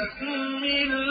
بسم الله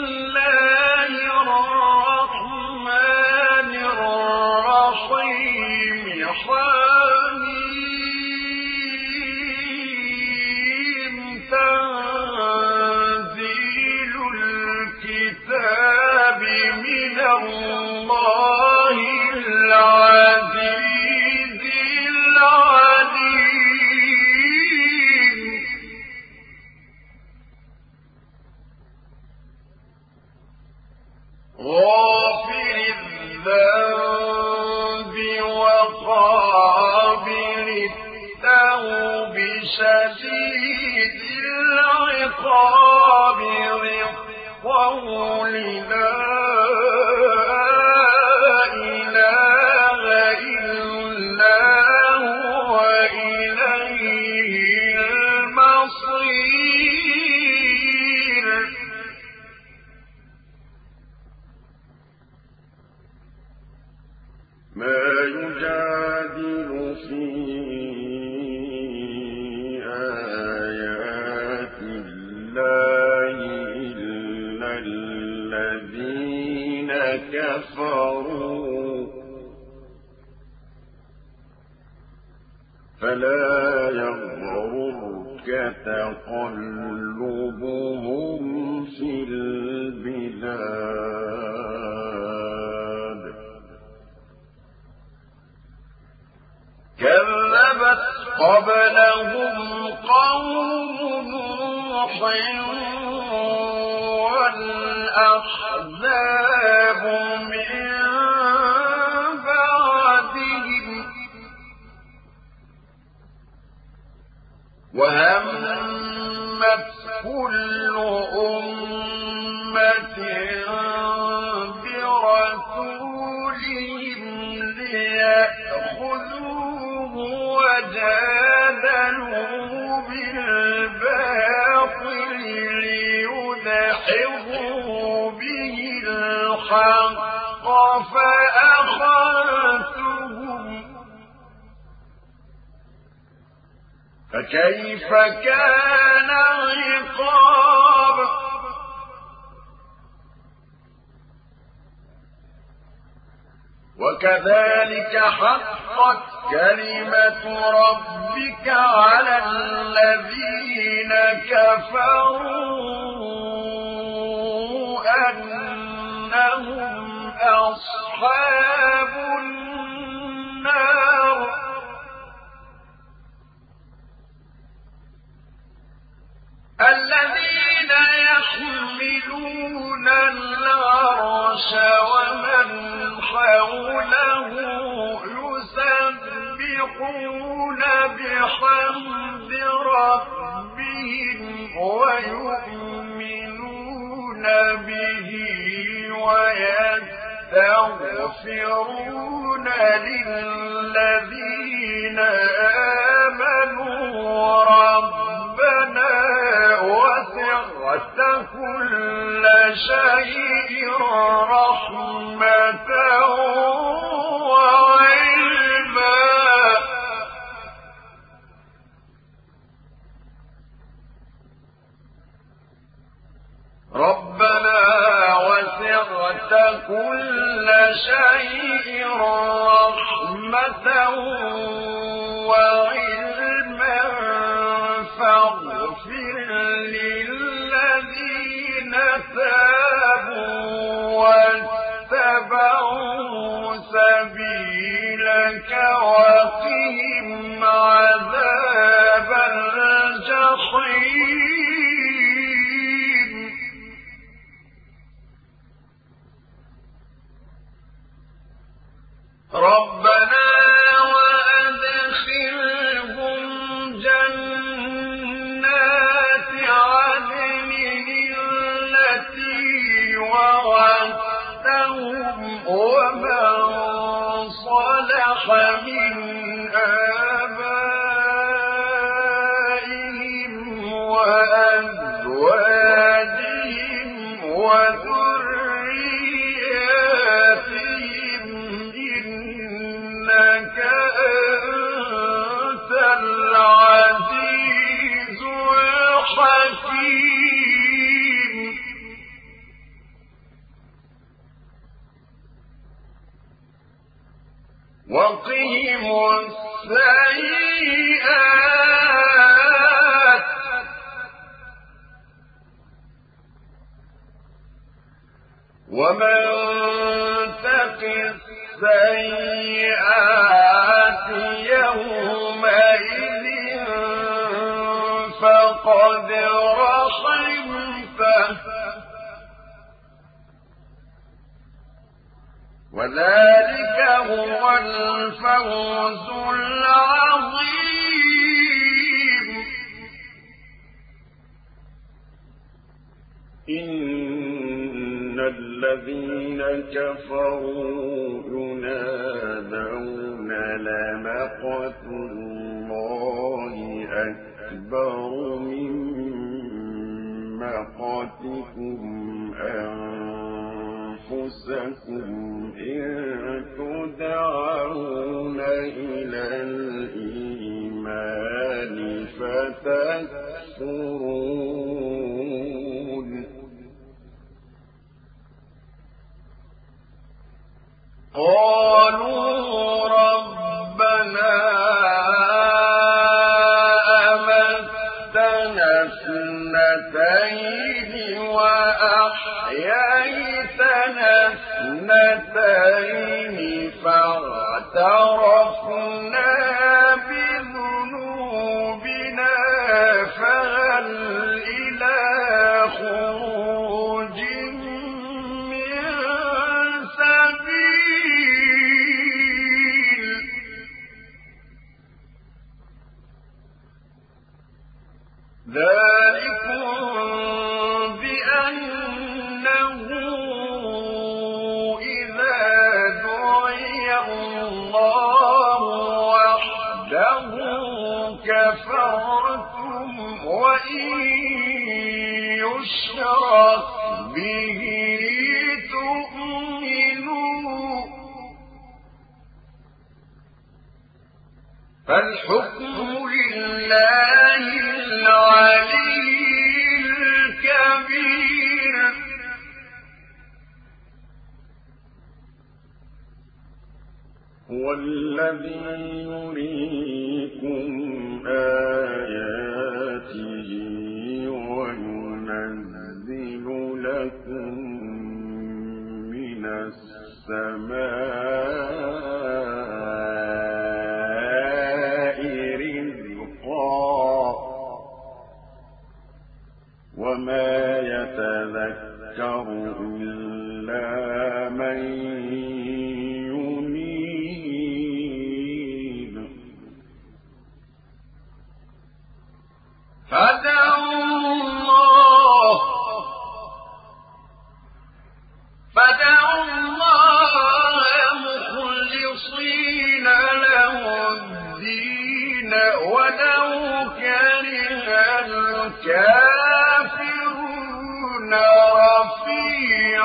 الطول قبلهم قوم نوح والأحزاب من بعدهم وهمت الحق فأخذتهم. فكيف كان عقاب وكذلك حقت كلمة ربك على الذين كفروا. أصحاب النار. الذين يحملون العرش ومن حوله يسبحون بحمد ربهم ويؤمنون به ويستغفرون للذين آمنوا ربنا وسعت كل شيء رحمة وعلما. ربنا كل شيء رحمة وعلما فاغفر للذين تابوا واتبعوا سبيلك وقهم عذاب الجحيم. ربنا وأدخلهم جنات التي وعدتهم ومن صلح من آبائهم السيئات. ومن تق السيئات يومئذ فقد رحمته وذلك هو الفوز العظيم. إن الذين كفروا ينادون لمقت الله أكبر من مقتكم أنفسكم إن تدعون إلى الإيمان فتكفرون. قالوا ربنا وأحييتنا اثنتين فاعترفنا بذنوبنا فهل ولو كره الكافرون رفيع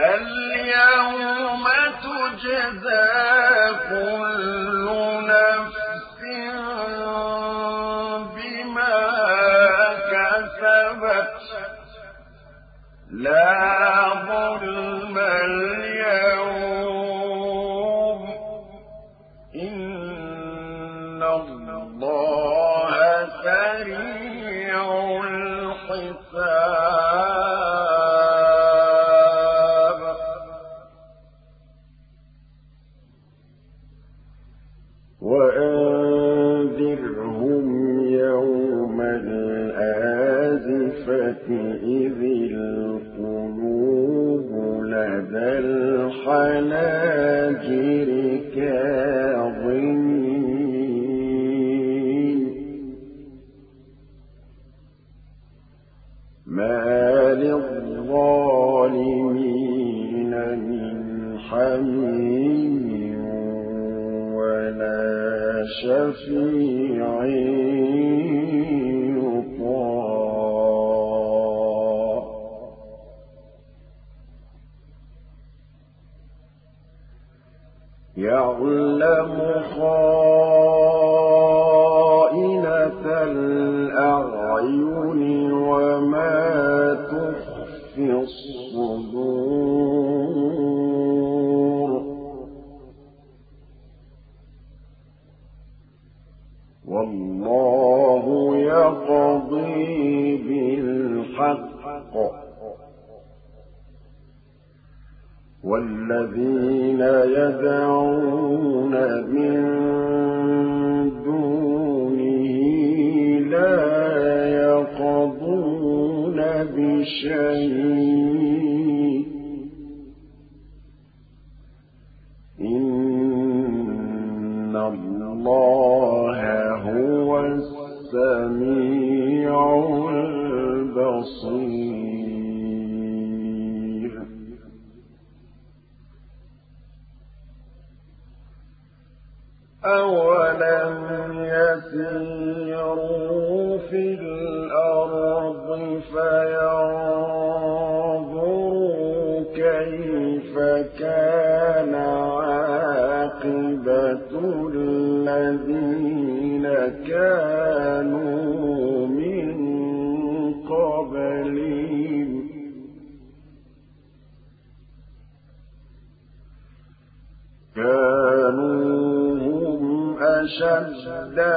اليوم تجزى 是。والذين يدعون من دونه لا يقضون بشيء. أولم يسيروا في الأرض فينظروا كيف كان عاقبة الذين كانوا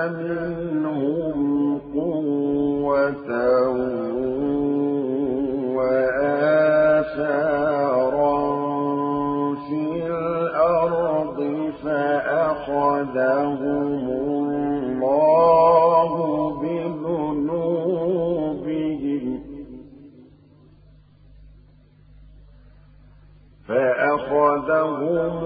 منهم قوة الأرض فأخذهم الله بذنوبهم فأخذهم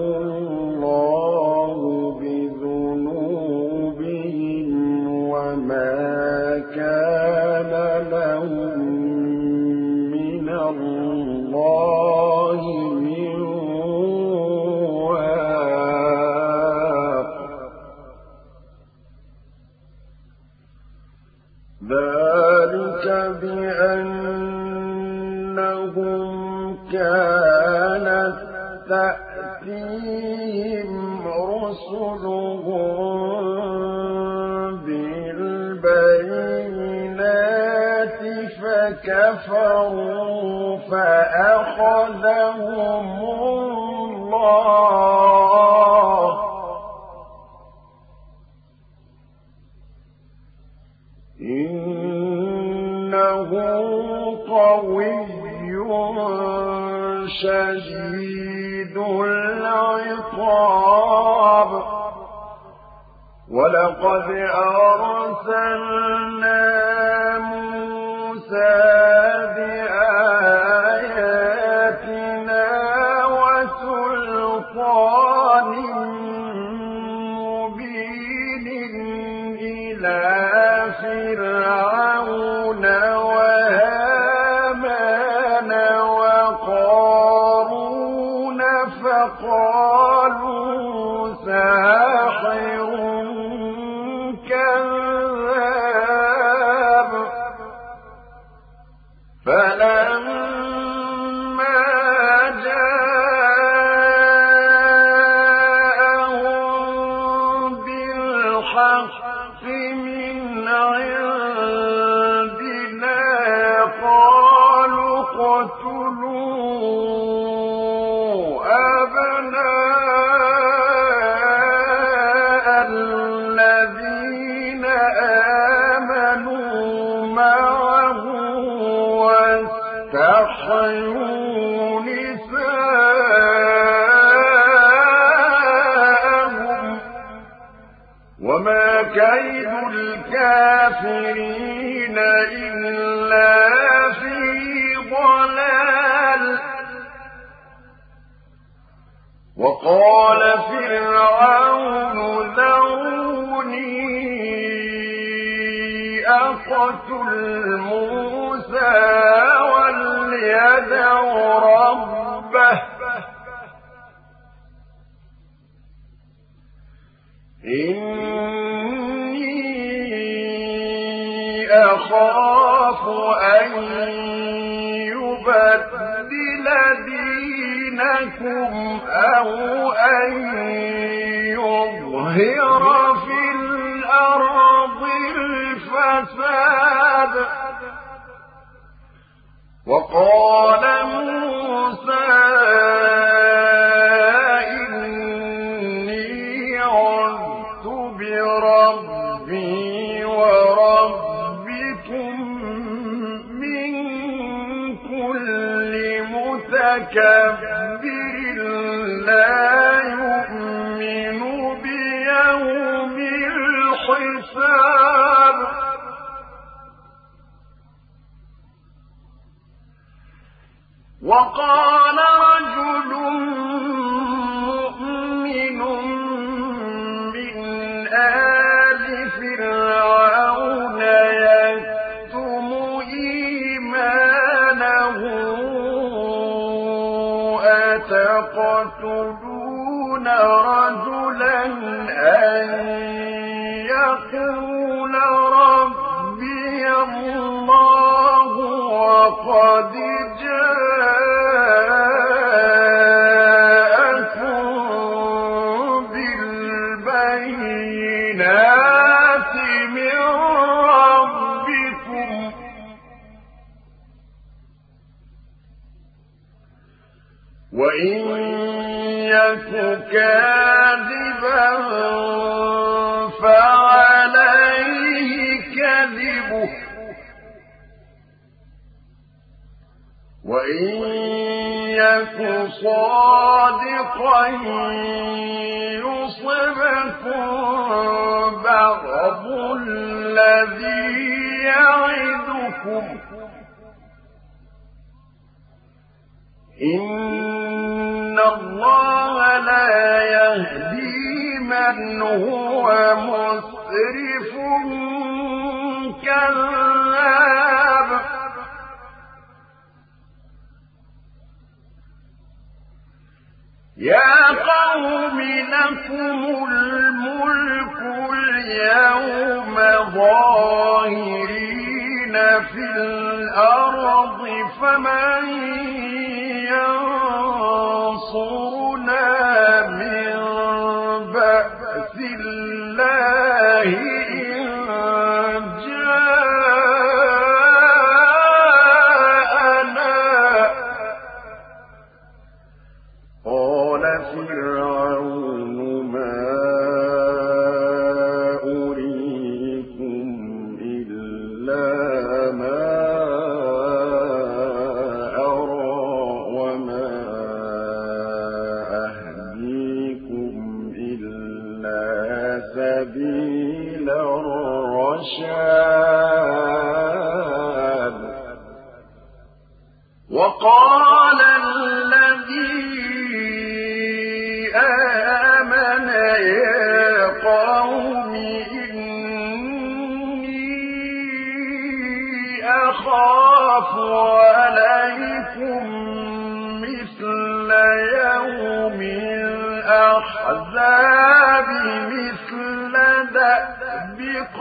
بيوم الحساب. وقال رجل مؤمن من آل فرعون يكتم إيمانه أتقتلون رجلا؟ أن يقول ربي الله وقد وإن يك صادقا يصبكم بعض الذي يعدكم. إن الله لا يهدي من هو مسرف كذاب. يا قوم لكم الملك اليوم ظاهرين في الأرض فمن ينصرنا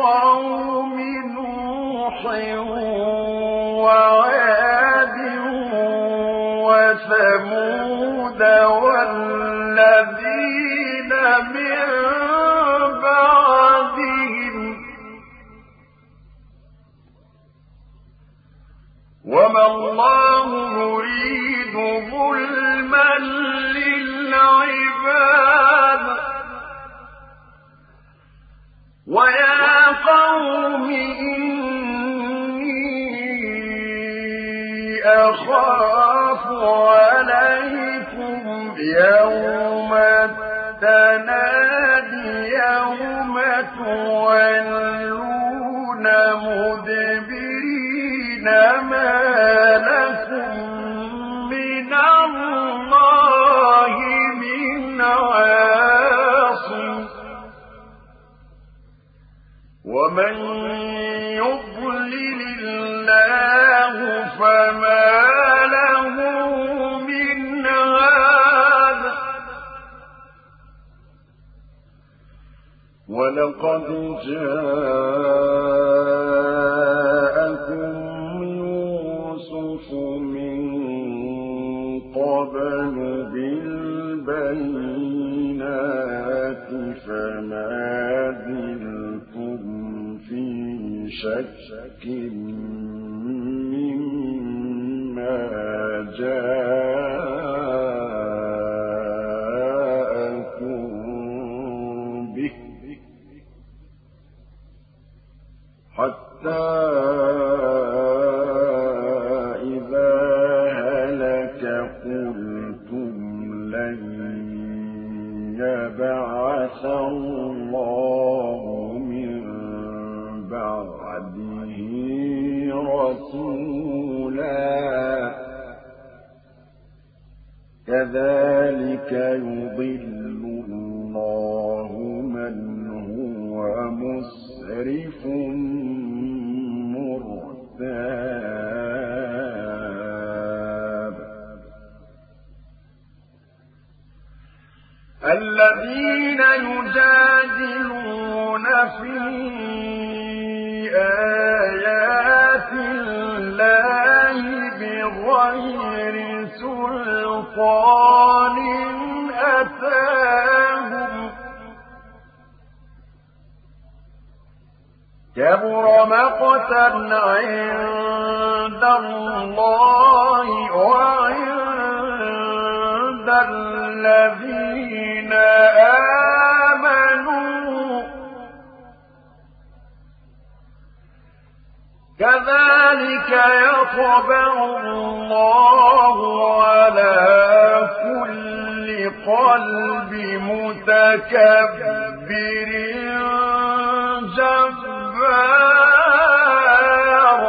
قوم نوح وعاد وثمود والذين من بعدهم وما الله يريد ظلما للعباد ويا قوم إني أخاف عليكم يوم يوم تولون مدبرين ما لكم من الله من ومن يضلل الله فما له من هاد. ولقد جاءكم يوسف من قبل بالبينات فما شك مما جاءكم رسولا. كذلك يضل الله من هو مسرف مرتاب. الذين يجادلون في آيات الله بغير سلطان أتاهم. كبر مقتا عند الله وعند الذين آمنوا. كذلك يطبع الله على كل قلب متكبر جبار.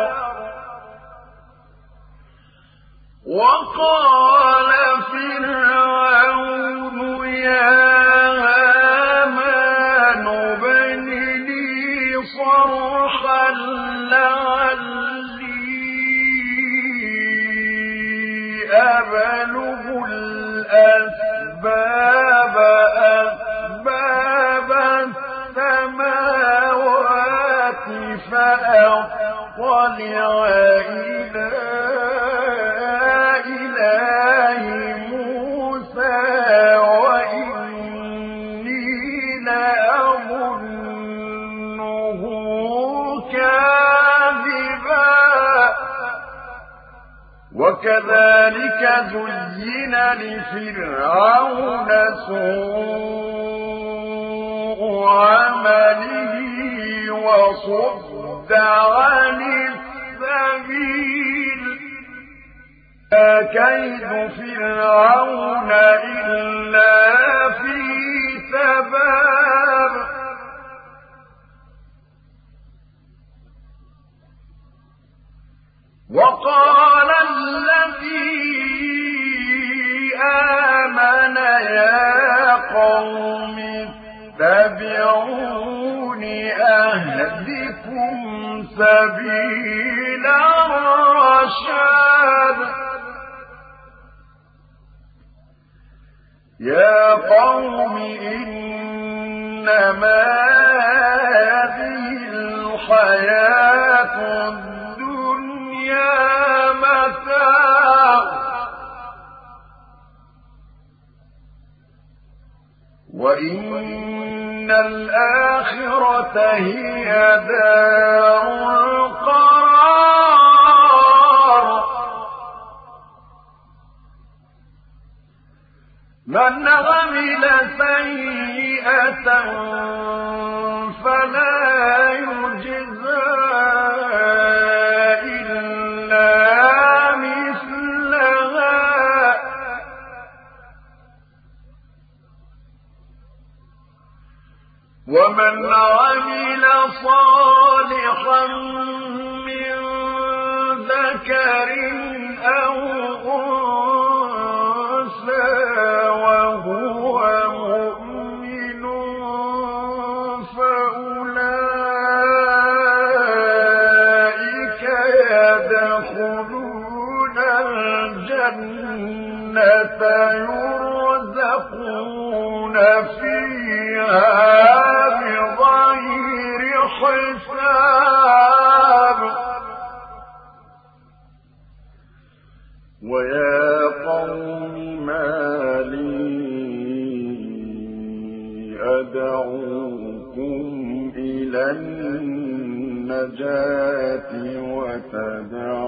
وقال فرعون يا هامان ابن لي صرحا أبلغ الأسباب أسباب السماوات فأطلع وكذلك زين لفرعون سوء عمله وصد عن السبيل. كيد فرعون سبيل الرشاد. يا قوم إنما هذه الحياة الدنيا متاع. وإن الآخرة هي دار القرار من عمل سيئة فلا يجزى ومن عمل صالحا من ذكر أو أنثى وهو مؤمن فأولئك يدخلون الجنة يرزقون فيها حساب ويا قوم ما لي أدعوكم إلى النجاة وتدعونني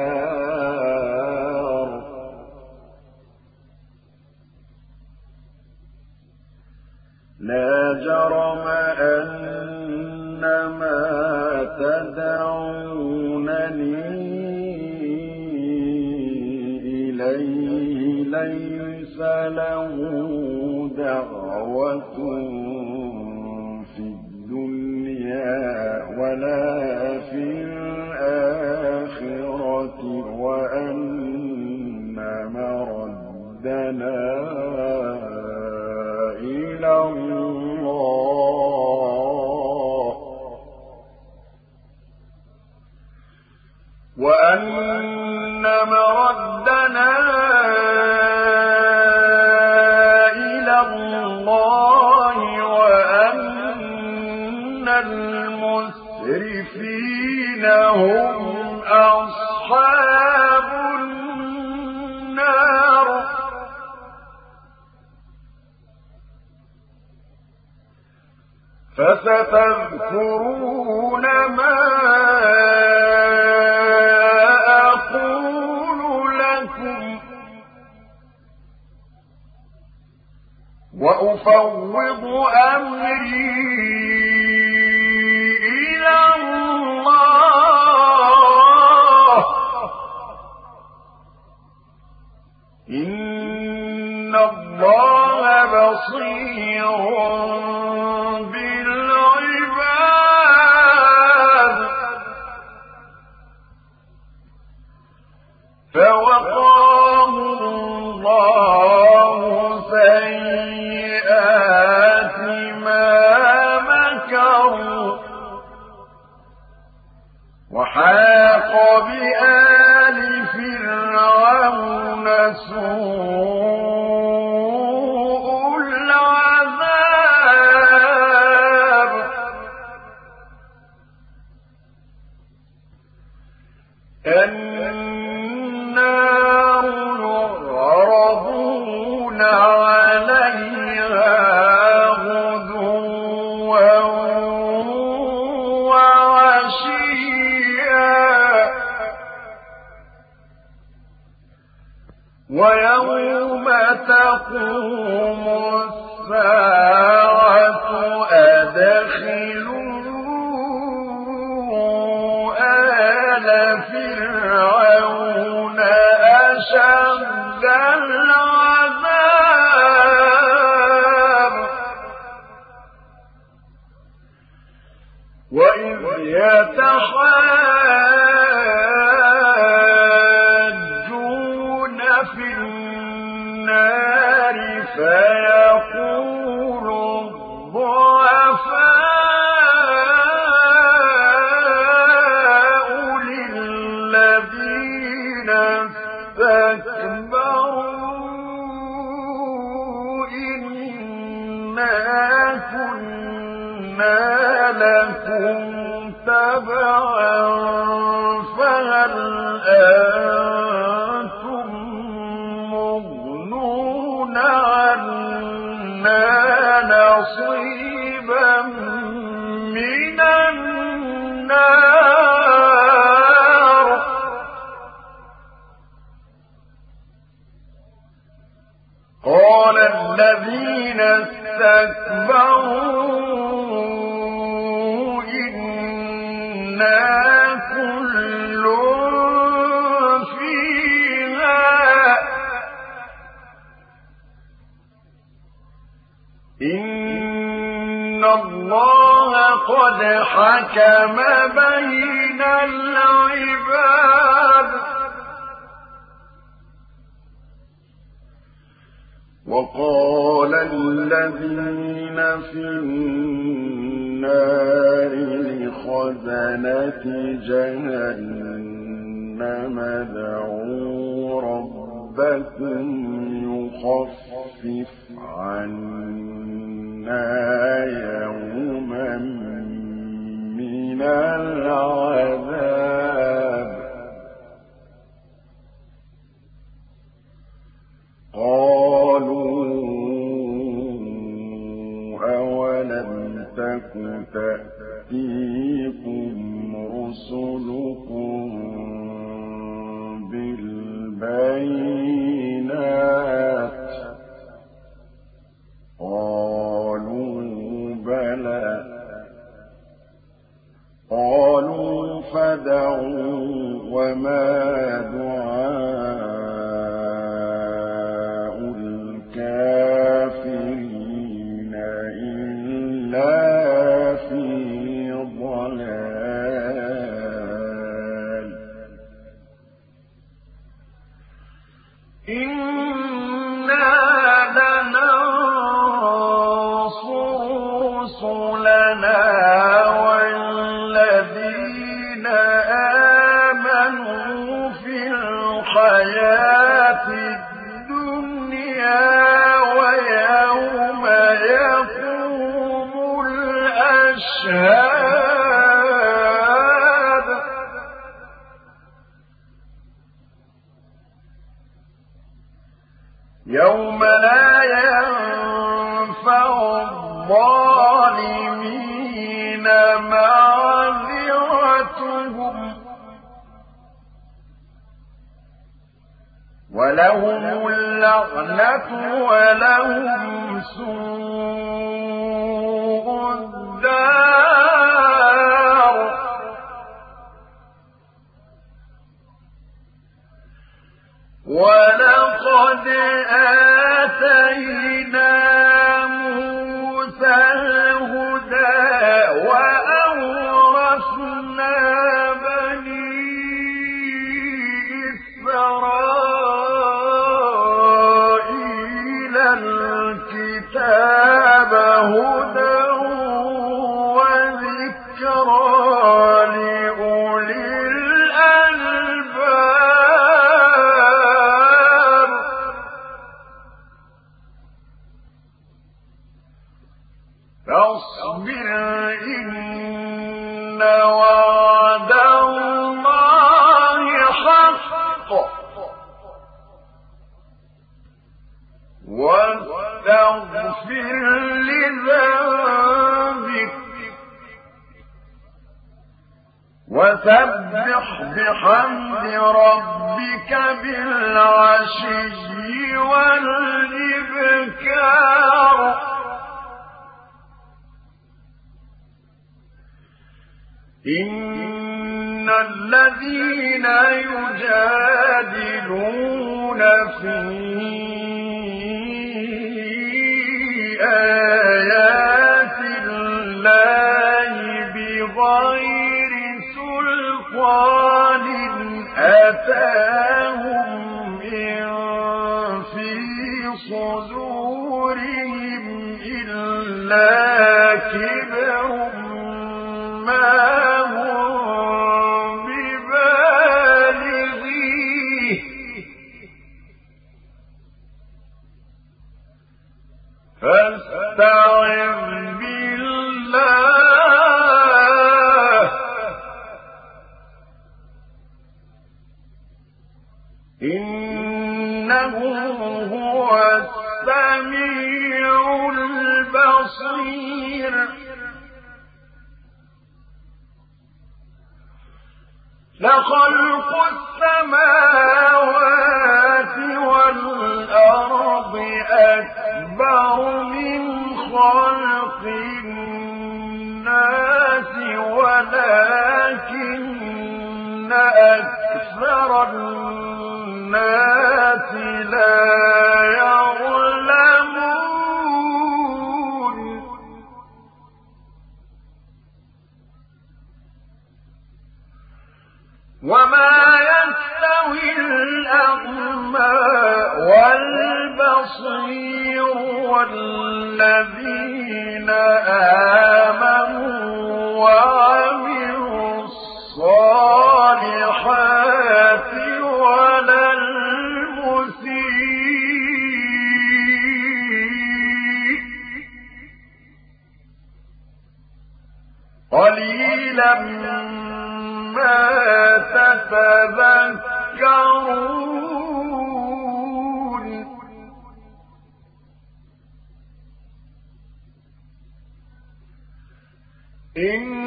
فستذكرون ما أقول لكم. وأفوض أمري كنا لكم تبعا فهل أنتم قد حكم بين العباد وقال الذين في النار لخزنة جهنم ادعوا ربكم يخفف عنا يوم العذاب خلق السماوات والأرض أكبر من خلق الناس ولكن أكثر الناس والذين آمنوا وعملوا الصالحات ولا المسيء. قليلا ما تتذكرون إن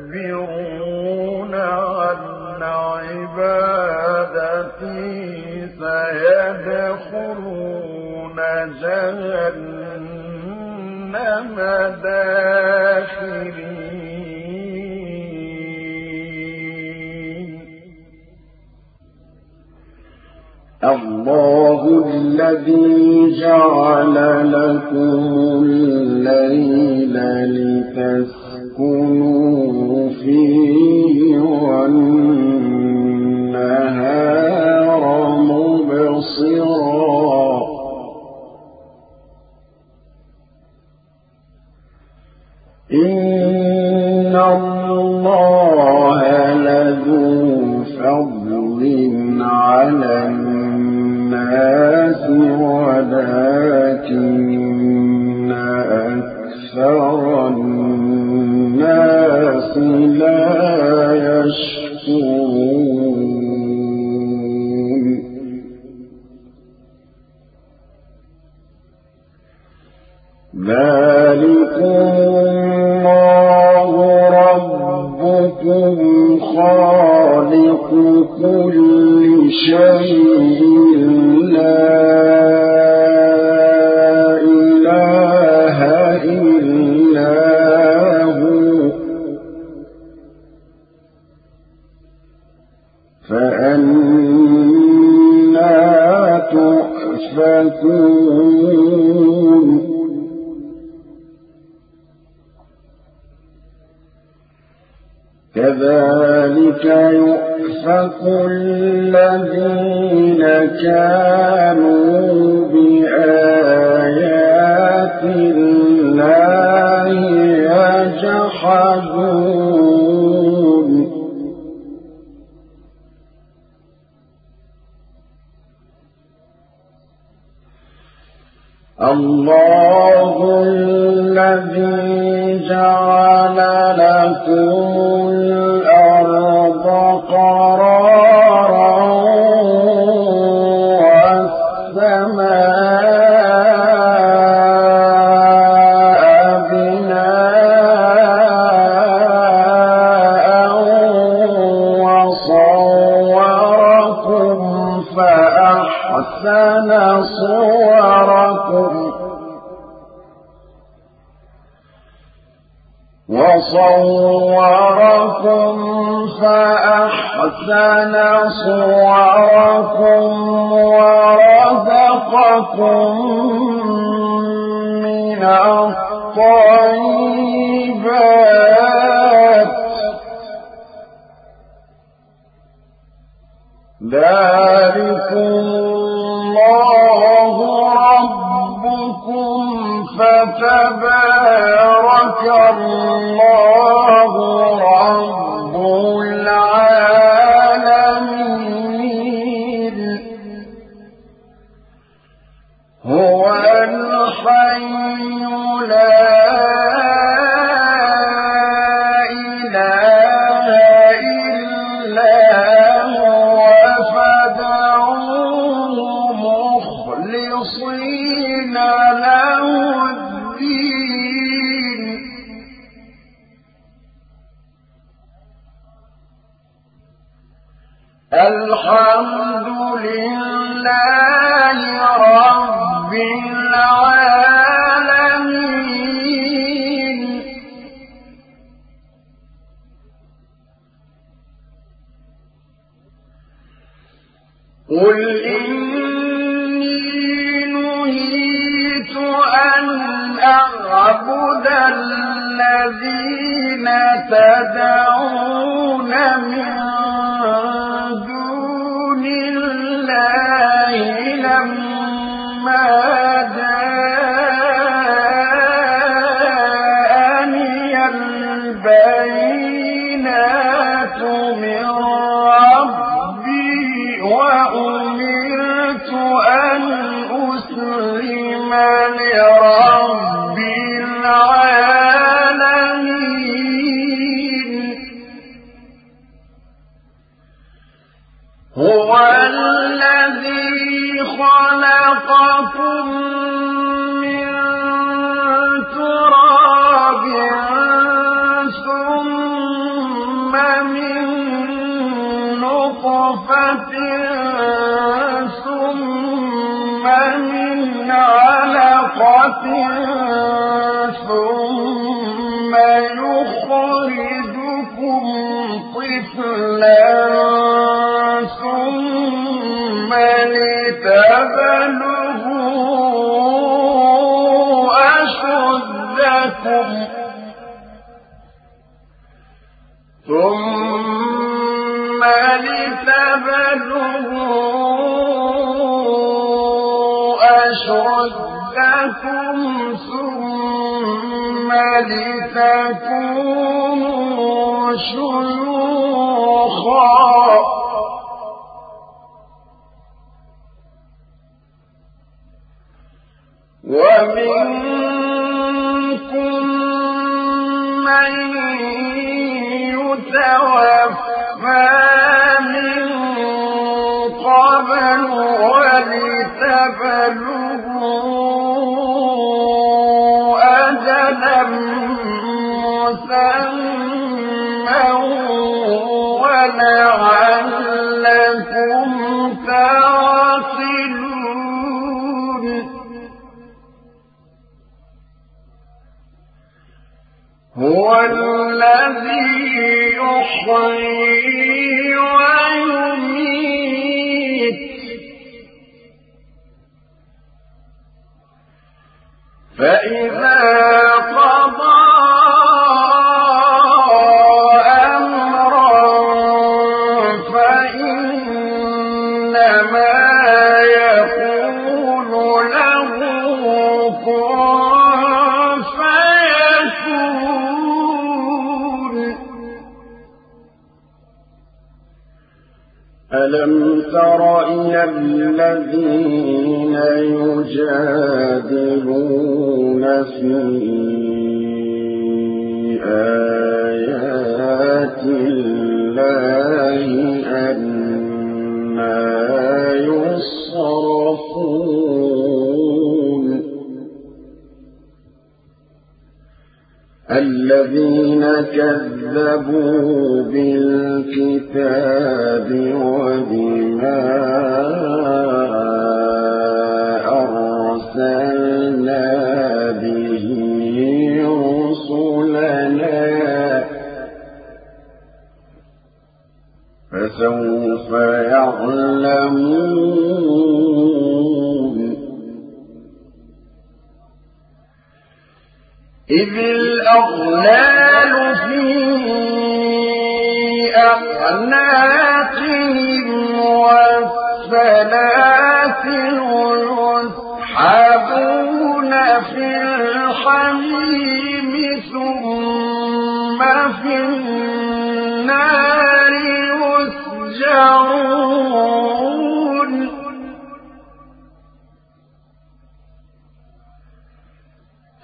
يستكبرون عن عبادتي سيدخلون جهنم داخرين. الله الذي جعل لكم الليل لتسكنوا فيه. وصوركم فأحسن صوركم ورزقكم من الطيبات. ذلكم الله ربكم فتبارك الله. رب تدعون من دون الله لما جاءني البينات ثم طفلا ثم لتبلغوا أشدكم ثم لتبلغوا لتكونوا شيوخا ومنكم من يتوفى من قبل ولتبلغوا مسمى ولعلكم تعقلون هو الذي يحيي ويميت فإذا الذين كذبوا بالكتاب وبما فسوف يعلمون. إذ الأغلال في أعناقهم والسلاسل يسحبون في الحميم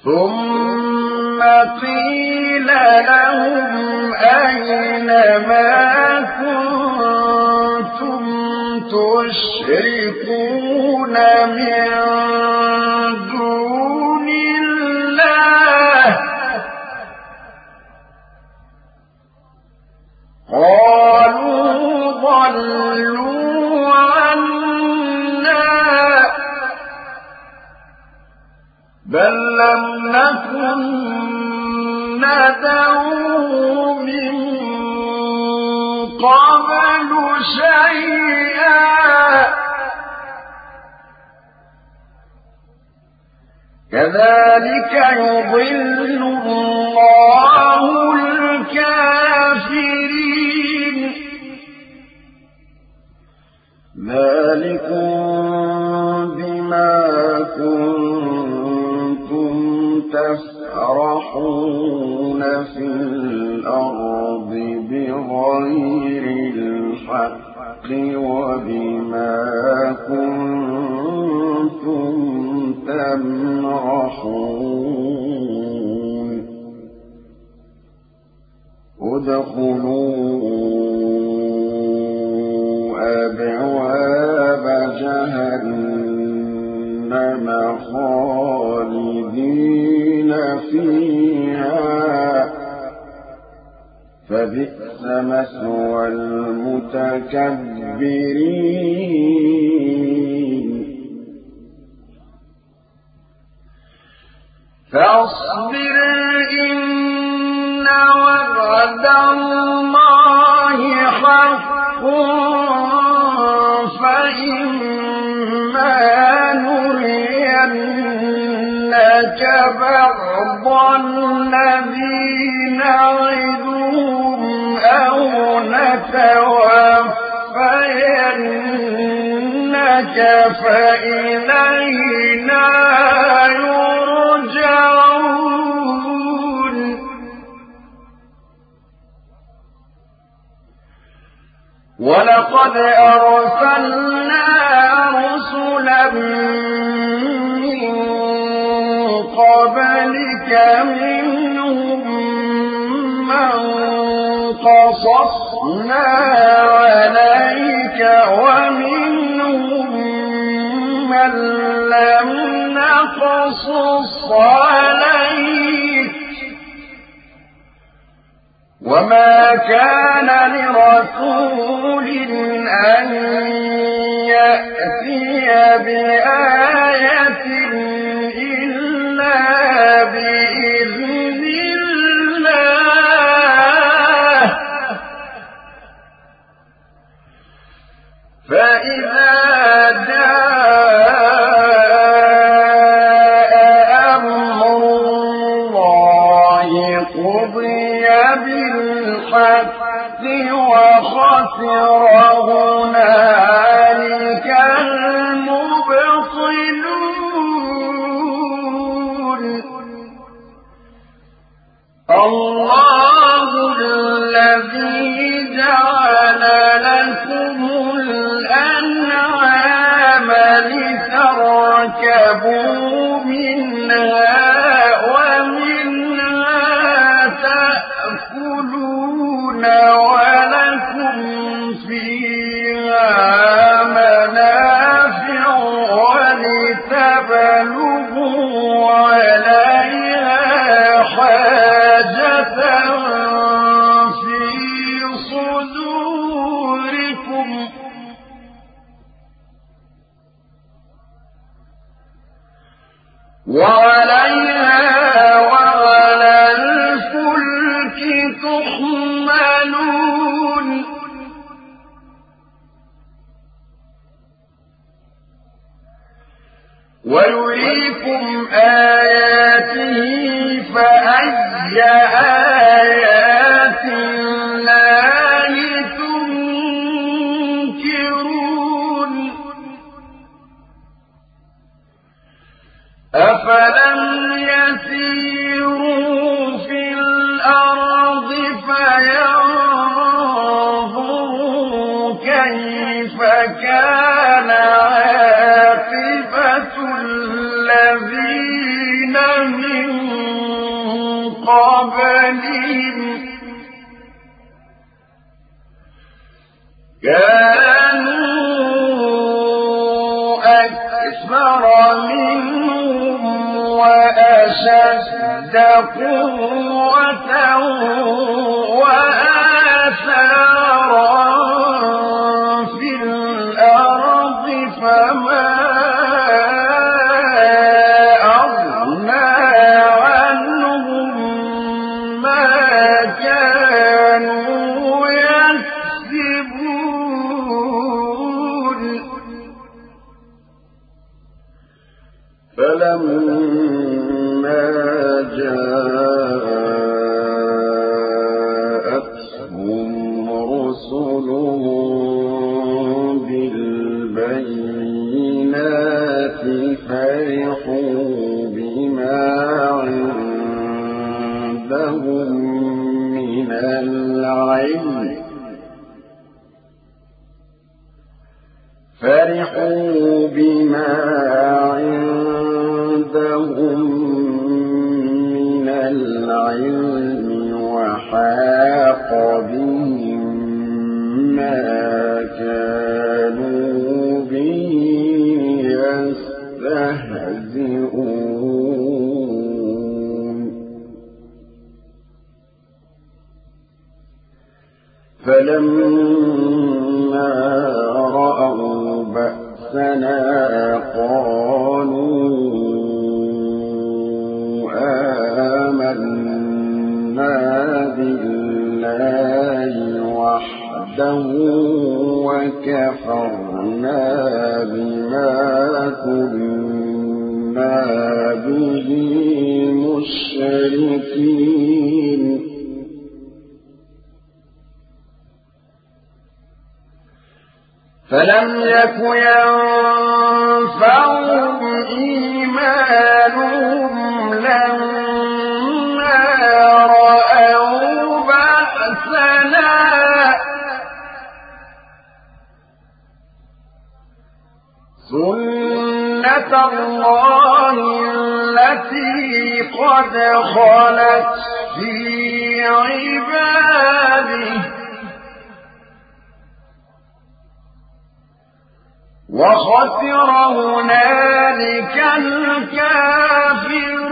ثم قيل لهم أين ما كنتم تشركون من دون الله؟ قالوا ضلوا بل لم نكن ندعو من قبل شيئا كذلك يضل الله الكافرين ذلكم بما كنتم تفرحون في الأرض بغير الحق وبما كنتم تمرحون ادخلوا أبواب جهنم فبئس مثوى المتكبرين. فاصبر إن وعد الله حق فإما نرينك بعض الذي نعدهم أو نتوفينك فإلينا ولقد أرسلنا رسلا قبلك منهم من قصصنا عليك ومنهم من لم نقصص عليك وما كان لرسول أن يأتي بآية وخسر ويريكم آياته فأي آيات قبلهم كانوا أكثر منهم وأشد قوة وآثارا. فرحوا بما عندهم من العلم وحاق بهم ما كانوا به يستهزئون فلما بأسنا قالوا آمنا بالله وحده وكفرنا بما كنا به مشركين. فلم يك ينفعهم إيمانهم لما رأوا بأسنا سنة الله التي قد خلت في عباده وخسر هنالك الكافرون.